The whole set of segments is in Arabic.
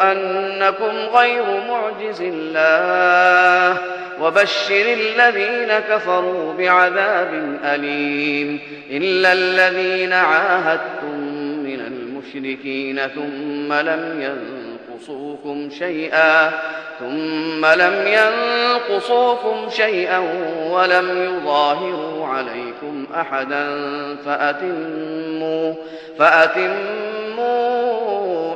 أنكم غير معجز الله وبشر الذين كفروا بعذاب أليم إلا الذين عاهدتم من المشركين ثم لم ينقصوكم شيئا ثم لم ينقصوكم شيئا ولم يظاهروا عليكم أحدا فأتموا, فأتموا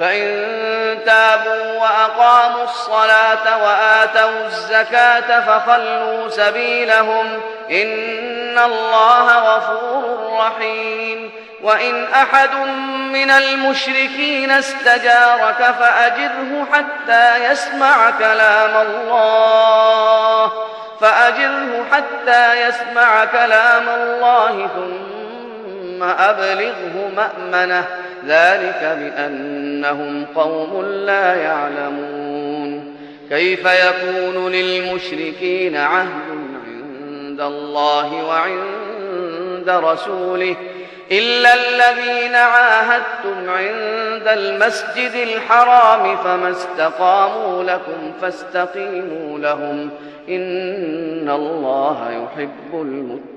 فإن تابوا وأقاموا الصلاة وآتوا الزكاة فخلوا سبيلهم إن الله غفور رحيم. وإن أحد من المشركين استجارك فأجره حتى يسمع كلام الله. فأجره حتى يسمع كلام الله ثم أبلغه مأمنة. ذلك بأنهم قوم لا يعلمون. كيف يكون للمشركين عهد عند الله وعند رسوله إلا الذين عاهدتم عند المسجد الحرام فما استقاموا لكم فاستقيموا لهم إن الله يحب المتقين.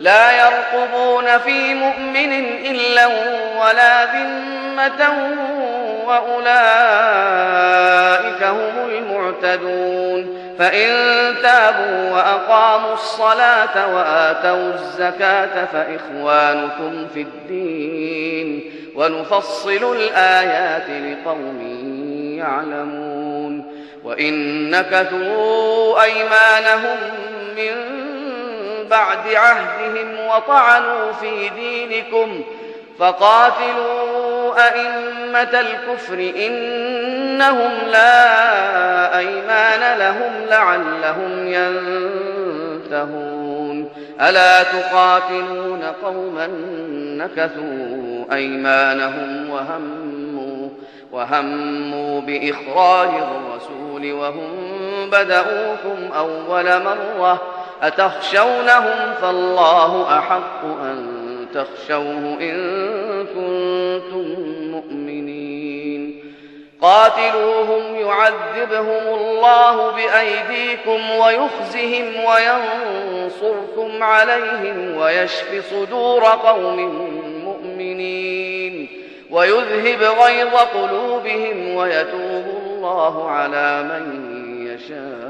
لا يرقبون في مؤمن إلا ولا ذمة وأولئك هم المعتدون. فإن تابوا وأقاموا الصلاة وآتوا الزكاة فإخوانكم في الدين. ونفصل الآيات لقوم يعلمون. وإن نكثوا أيمانهم من بعد عهدهم وطعنوا في دينكم فقاتلوا أئمة الكفر إنهم لا أيمان لهم لعلهم ينتهون. ألا تقاتلون قوما نكثوا أيمانهم وهموا وهموا بإخراج الرسول وهم بدؤوكم أول مرة أتخشونهم فالله أحق أن تخشوه إن كنتم مؤمنين. قاتلوهم يعذبهم الله بأيديكم ويخزهم وينصركم عليهم ويشف صدور قوم مؤمنين ويذهب غيظ قلوبهم ويتوب الله على من يشاء.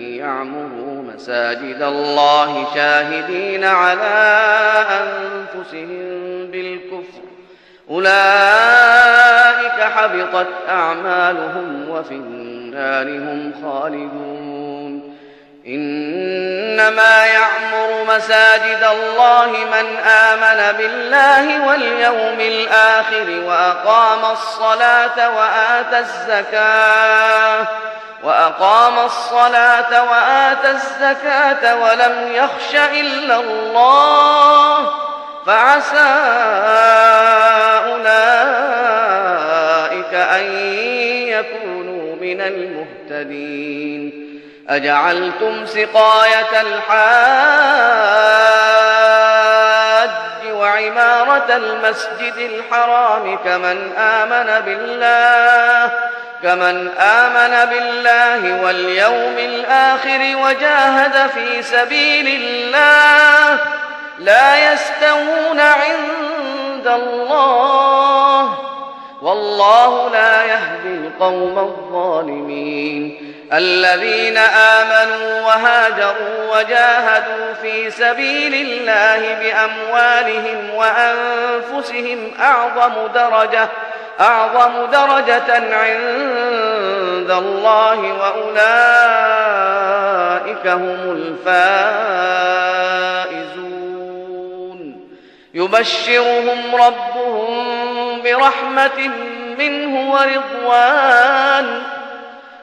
يعمروا مساجد الله شاهدين على أنفسهم بالكفر. أولئك حبطت أعمالهم وفي النار هم خالدون. إنما يعمر مساجد الله من آمن بالله واليوم الآخر وأقام الصلاة وآتى الزكاة. وأقام الصلاة وآتى الزكاة ولم يخش إلا الله فعسى أولئك أن يكونوا من المهتدين. أجعلتم سقاية الحاج وعمارة المسجد الحرام كمن آمن بالله كمن آمن بالله واليوم الآخر وجاهد في سبيل الله لا يستوون عند الله والله لا يهدي القوم الظالمين. الذين آمنوا وهاجروا وجاهدوا في سبيل الله بأموالهم وأنفسهم أعظم درجة أعظم درجة عند الله وأولئك هم الفائزون. يبشرهم ربهم برحمة منه ورضوان.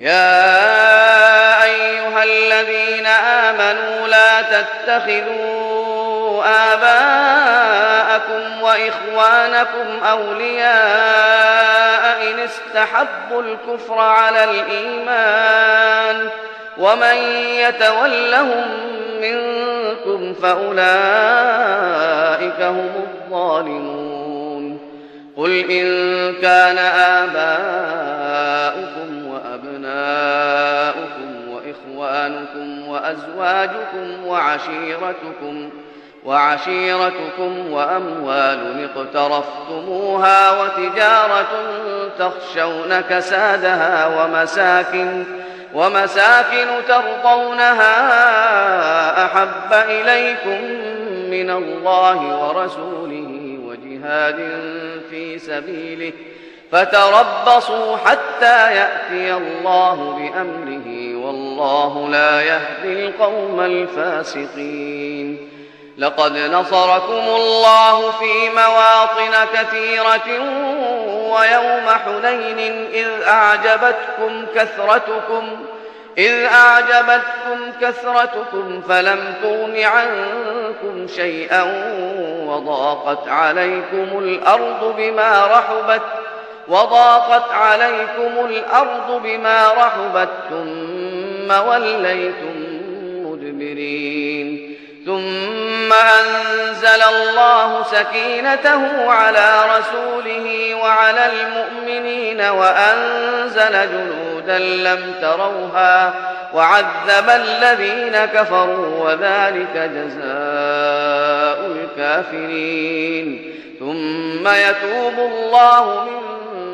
يا أيها الذين آمنوا لا تتخذوا آباءكم وإخوانكم أولياء إن استحبوا الكفر على الإيمان ومن يتولهم منكم فأولئك هم الظالمون قل إن كان آباؤكم وأبناؤكم وإخوانكم وأزواجكم وعشيرتكم وعشيرتكم وأموال اقترفتموها وتجارة تخشون كسادها ومساكن ومساكن ترضونها أحب إليكم من الله ورسوله وجهاد في سبيله فتربصوا حتى يأتي الله بأمره والله لا يهدي القوم الفاسقين. لقد نصركم الله في مواطن كثيرة ويوم حنين إذ أعجبتكم كثرتكم إذ أعجبتكم كثرتكم فلم تغن عنكم شيئا وضاقت عليكم الأرض بما رحبت وضاقت عليكم الأرض بما رحبت ثم وليتم مدبرين. ثم أنزل الله سكينته على رسوله وعلى المؤمنين وأنزل جنودا لم تروها وعذب الذين كفروا وذلك جزاء الكافرين. ثم يتوب الله من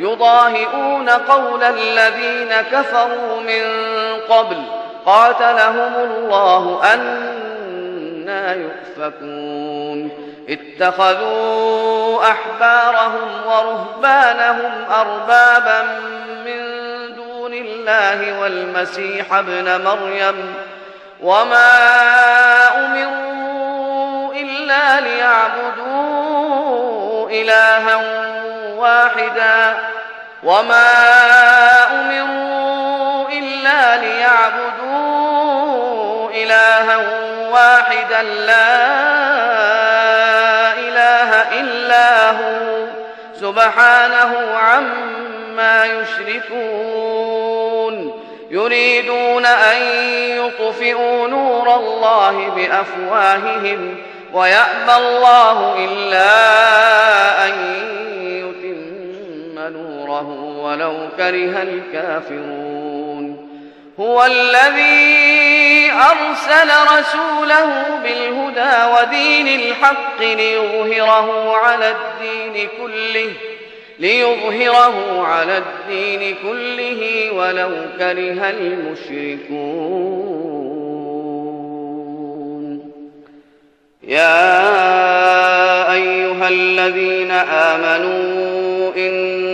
يضاهئون قول الذين كفروا من قبل. قاتلهم الله أنا يؤفكون. اتخذوا أحبارهم ورهبانهم أربابا من دون الله والمسيح ابن مريم. وما أمروا إلا ليعبدوا إلها واحدا وما أمروا إلا ليعبدوا إلها واحدا لا إله إلا هو سبحانه عما يشركون يريدون أن يطفئوا نور الله بأفواههم ويأبى الله إلا نوره ولو كره الكافرون. هو الذي أرسل رسوله بالهدى ودين الحق ليظهره على الدين كله ليظهره على الدين كله ولو كره المشركون. يا أيها الذين آمنوا إن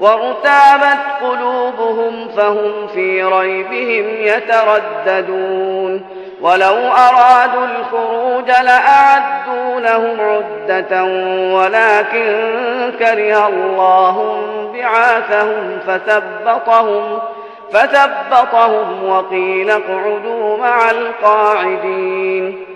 وارتابت قلوبهم فهم في ريبهم يترددون. ولو أرادوا الخروج لأعدوا لهم عدة ولكن كره الله بعاثهم فثبطهم فثبطهم وقيل اقعدوا مع القاعدين.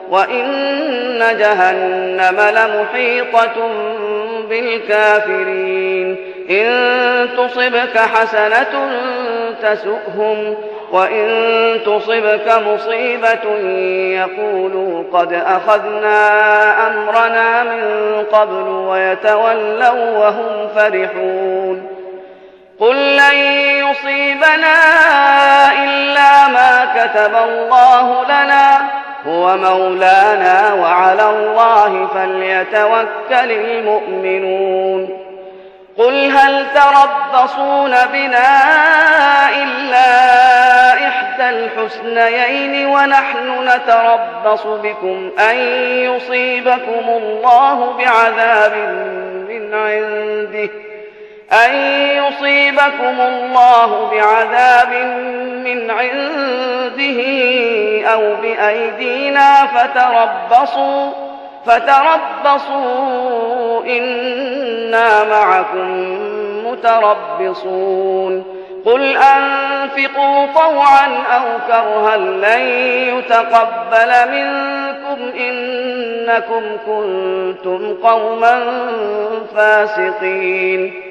وإن جهنم لمحيطة بالكافرين إن تصبك حسنة تسؤهم وإن تصبك مصيبة يقولوا قد أخذنا أمرنا من قبل ويتولوا وهم فرحون قل لن يصيبنا إلا ما كتب الله لنا هو مولانا وعلى الله فليتوكل المؤمنون. قل هل تربصون بنا إلا إحدى الحسنيين ونحن نتربص بكم أن يصيبكم الله بعذاب من عنده. أن يصيبكم الله بعذاب من عنده أو بأيدينا فتربصوا فتربصوا إنا معكم متربصون. قل أنفقوا طوعا أو كرها لن يتقبل منكم إنكم كنتم قوما فاسقين.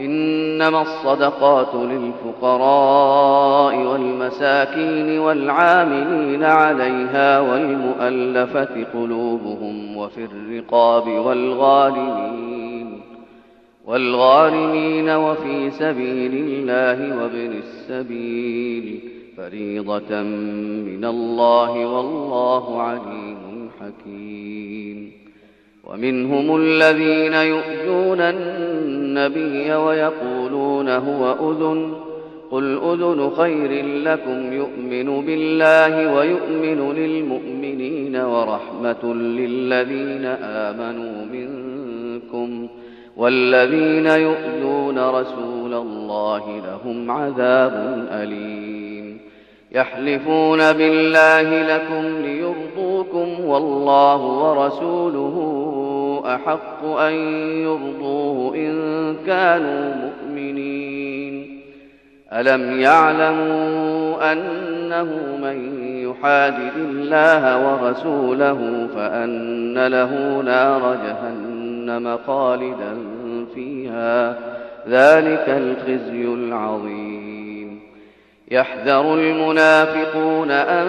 إنما الصدقات للفقراء والمساكين والعاملين عليها والمؤلفة قلوبهم وفي الرقاب والغالمين والغارمين وفي سبيل الله وابن السبيل فريضة من الله والله عليم حكيم ومنهم الذين يؤذون النبي ويقولون هو أذن قل أذن خير لكم يؤمن بالله ويؤمن للمؤمنين ورحمة للذين آمنوا منكم والذين يؤذون رسول الله لهم عذاب أليم يحلفون بالله لكم ليرضوكم والله ورسوله أحق أن يرضوه إن كانوا مؤمنين. ألم يعلموا أنه من يحادد الله ورسوله فأن له نار جهنم خالدا فيها. ذلك الخزي العظيم. يحذر المنافقون أن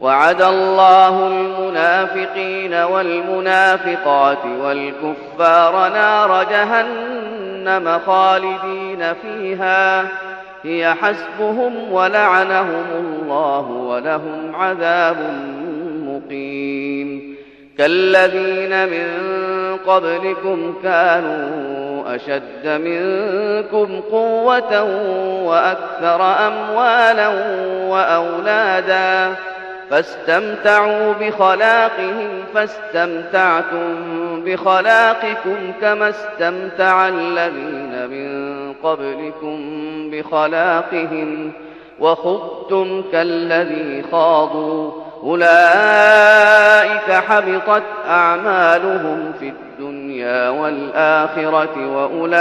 وعد الله المنافقين والمنافقات والكفار نار جهنم خالدين فيها. هي حسبهم ولعنهم الله ولهم عذاب مقيم. كالذين من قبلكم كانوا أشد منكم قوة وأكثر أموالا وأولادا. فاستمتعوا بخلاقهم فاستمتعتم بخلاقكم كما استمتع الذين من قبلكم بخلاقهم. وخضتم كالذي خاضوا. أولئك حبطت أعمالهم في الدنيا والآخرة وأولئك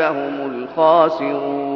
هم الخاسرون.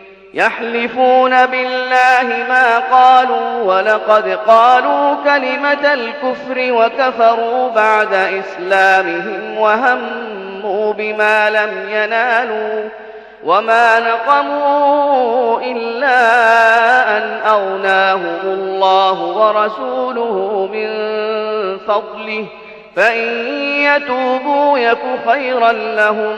يحلفون بالله ما قالوا ولقد قالوا كلمة الكفر وكفروا بعد إسلامهم وهموا بما لم ينالوا وما نقموا إلا أن أغناهم الله ورسوله من فضله فإن يتوبوا يك خيرا لهم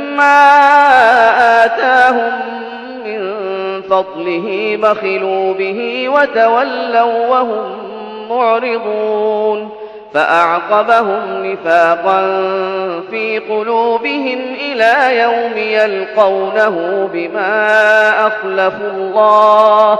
آتاهم من فضله بخلوا به وتولوا وهم معرضون فأعقبهم نفاقا في قلوبهم إلى يوم يلقونه بما أخلفوا الله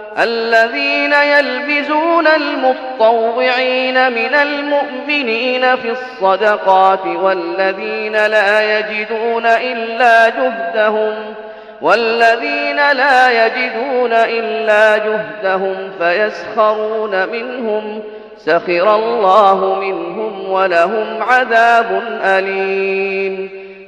الذين يلبزون المطوعين من المؤمنين في الصدقات والذين لا يجدون إلا جهدهم والذين لا يجدون إلا جهدهم فيسخرون منهم سخر الله منهم ولهم عذاب أليم.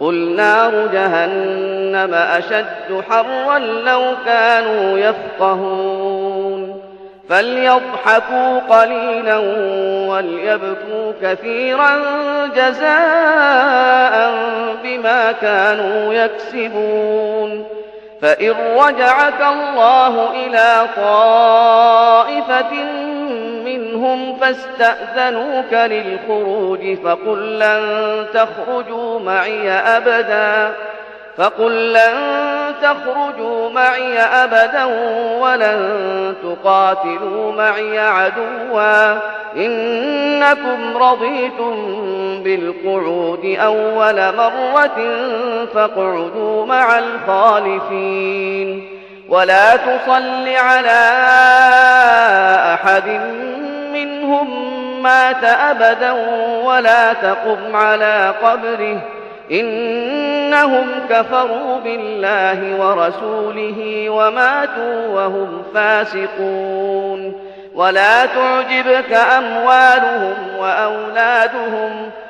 قل نار جهنم أشد حرا لو كانوا يفقهون فليضحكوا قليلا وليبكوا كثيرا جزاء بما كانوا يكسبون فإن رجعك الله إلى طائفة منهم فاستأذنوك للخروج فقل لن تخرجوا معي أبدا فقل لن تخرجوا معي أبدا ولن تقاتلوا معي عدوا إنكم رضيتم بالقعود أول مرة فاقعدوا مع الخالفين. ولا تصل على أحد منهم مات أبدا ولا تقم على قبره. إنهم كفروا بالله ورسوله وماتوا وهم فاسقون. ولا تعجبك أموالهم وأولادهم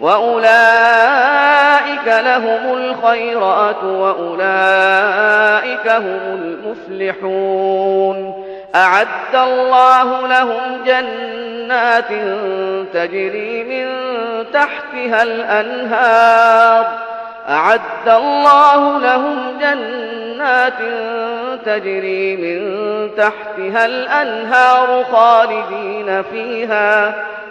وأولئك لهم الخيرات وأولئك هم المفلحون أعد الله لهم جنات تجري من تحتها الأنهار أعد الله لهم جنات تجري من تحتها الأنهار خالدين فيها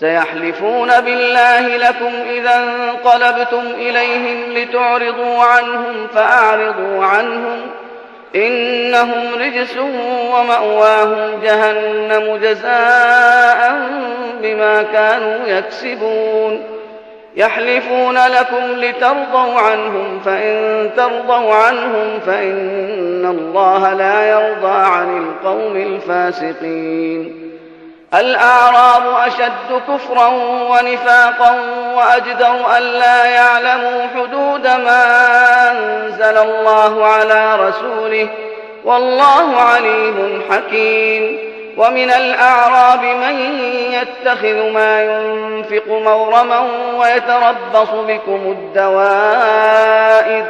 سيحلفون بالله لكم إذا انقلبتم إليهم لتعرضوا عنهم فأعرضوا عنهم إنهم رجس ومأواهم جهنم جزاء بما كانوا يكسبون يحلفون لكم لترضوا عنهم فإن ترضوا عنهم فإن الله لا يرضى عن القوم الفاسقين الأعراب أشد كفرا ونفاقا وأجدر ألا يعلموا حدود ما أنزل الله على رسوله والله عليم حكيم. ومن الأعراب من يتخذ ما ينفق مورما ويتربص بكم الدوائر.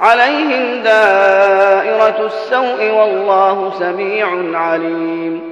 عليهم دائرة السوء والله سميع عليم.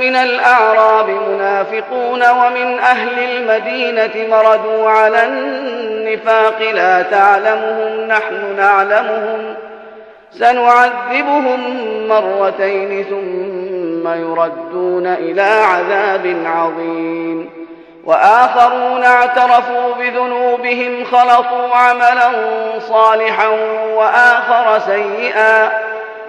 من الأعراب منافقون ومن أهل المدينة مردوا على النفاق لا تعلمهم نحن نعلمهم سنعذبهم مرتين ثم يردون إلى عذاب عظيم وآخرون اعترفوا بذنوبهم خلطوا عملا صالحا وآخر سيئا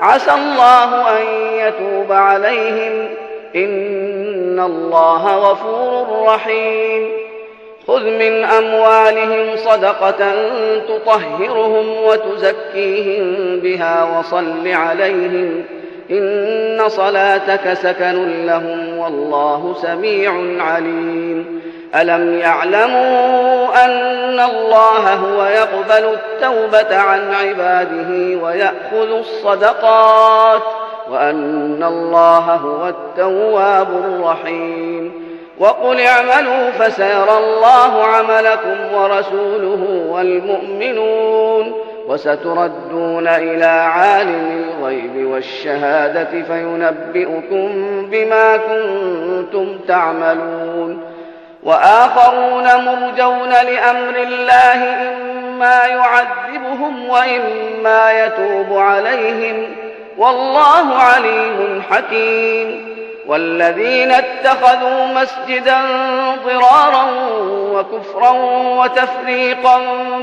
عسى الله أن يتوب عليهم إن الله غفور رحيم. خذ من أموالهم صدقة تطهرهم وتزكيهم بها وصل عليهم إن صلاتك سكن لهم والله سميع عليم. ألم يعلموا أن الله هو يقبل التوبة عن عباده ويأخذ الصدقات وأن الله هو التواب الرحيم. وقل اعملوا فسيرى الله عملكم ورسوله والمؤمنون وستردون إلى عالم الغيب والشهادة فينبئكم بما كنتم تعملون. وآخرون مرجون لأمر الله إما يعذبهم وإما يتوب عليهم. والله عليم حكيم. والذين اتخذوا مسجدا ضرارا وكفرا وتفريقا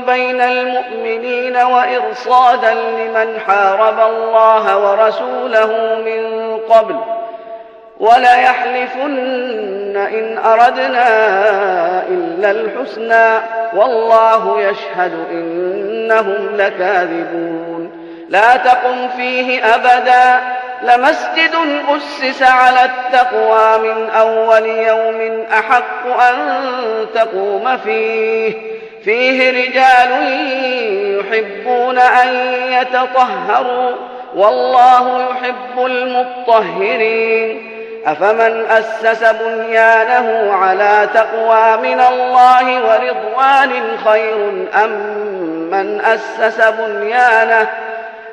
بين المؤمنين وإرصادا لمن حارب الله ورسوله من قبل. وليحلفن إن أردنا إلا الحسنى. والله يشهد إنهم لكاذبون. لا تقم فيه أبداً. لمسجد أسس على التقوى من أول يوم أحق أن تقوم فيه. فيه رجال يحبون أن يتطهروا والله يحب المطهرين. أفمن أسس بنيانه على تقوى من الله ورضوان خير أم من أسس بنيانه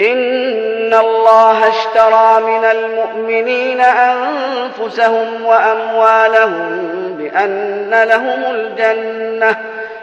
إن الله اشترى من المؤمنين أنفسهم وأموالهم بأن لهم الجنة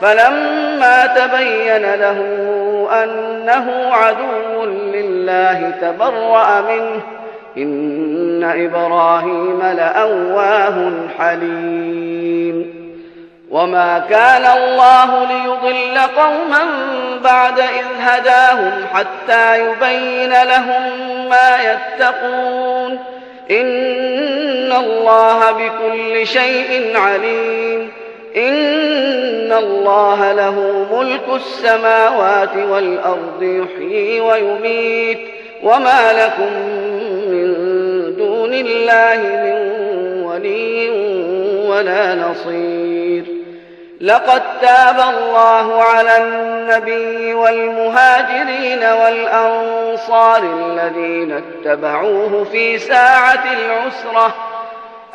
فلما تبين له أنه عدو لله تبرأ منه. إن إبراهيم لأواه حليم. وما كان الله ليضل قوما بعد إذ هداهم حتى يبين لهم ما يتقون. إن الله بكل شيء عليم. إن الله له ملك السماوات والأرض يحيي ويميت وما لكم من دون الله من ولي ولا نصير. لقد تاب الله على النبي والمهاجرين والأنصار الذين اتبعوه في ساعة العسرة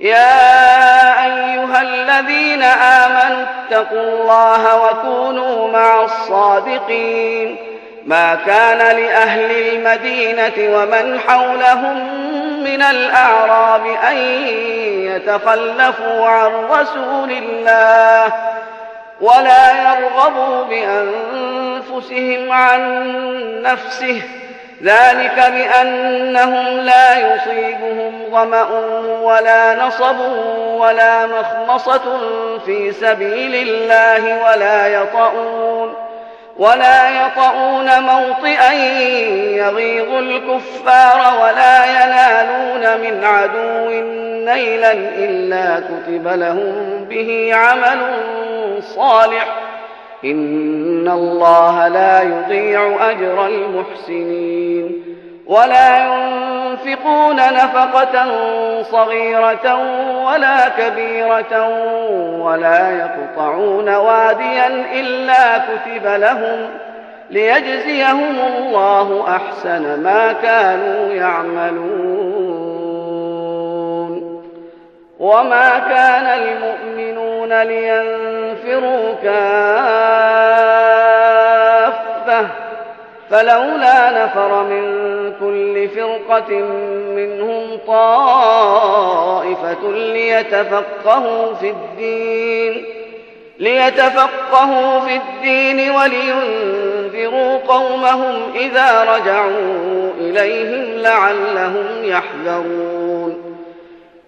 يا أيها الذين آمنوا اتقوا الله وكونوا مع الصادقين. ما كان لأهل المدينة ومن حولهم من الأعراب أن يتخلفوا عن رسول الله ولا يرغبوا بأنفسهم عن نفسه ذلك بأنهم لا يصيبهم ظمأ ولا نصب ولا مخمصة في سبيل الله ولا يطؤون ولا يطؤون موطئا يغيظ الكفار ولا ينالون من عدو نيلا إلا كتب لهم به عمل صالح إن الله لا يضيع أجر المحسنين ولا ينفقون نفقة صغيرة ولا كبيرة ولا يقطعون واديا إلا كتب لهم ليجزيهم الله أحسن ما كانوا يعملون وما كان المؤمنون لينفروا كافة. فلولا نفر من كل فرقة منهم طائفة ليتفقهوا في الدين ليتفقهوا في الدين ولينذروا قومهم إذا رجعوا إليهم لعلهم يحذرون.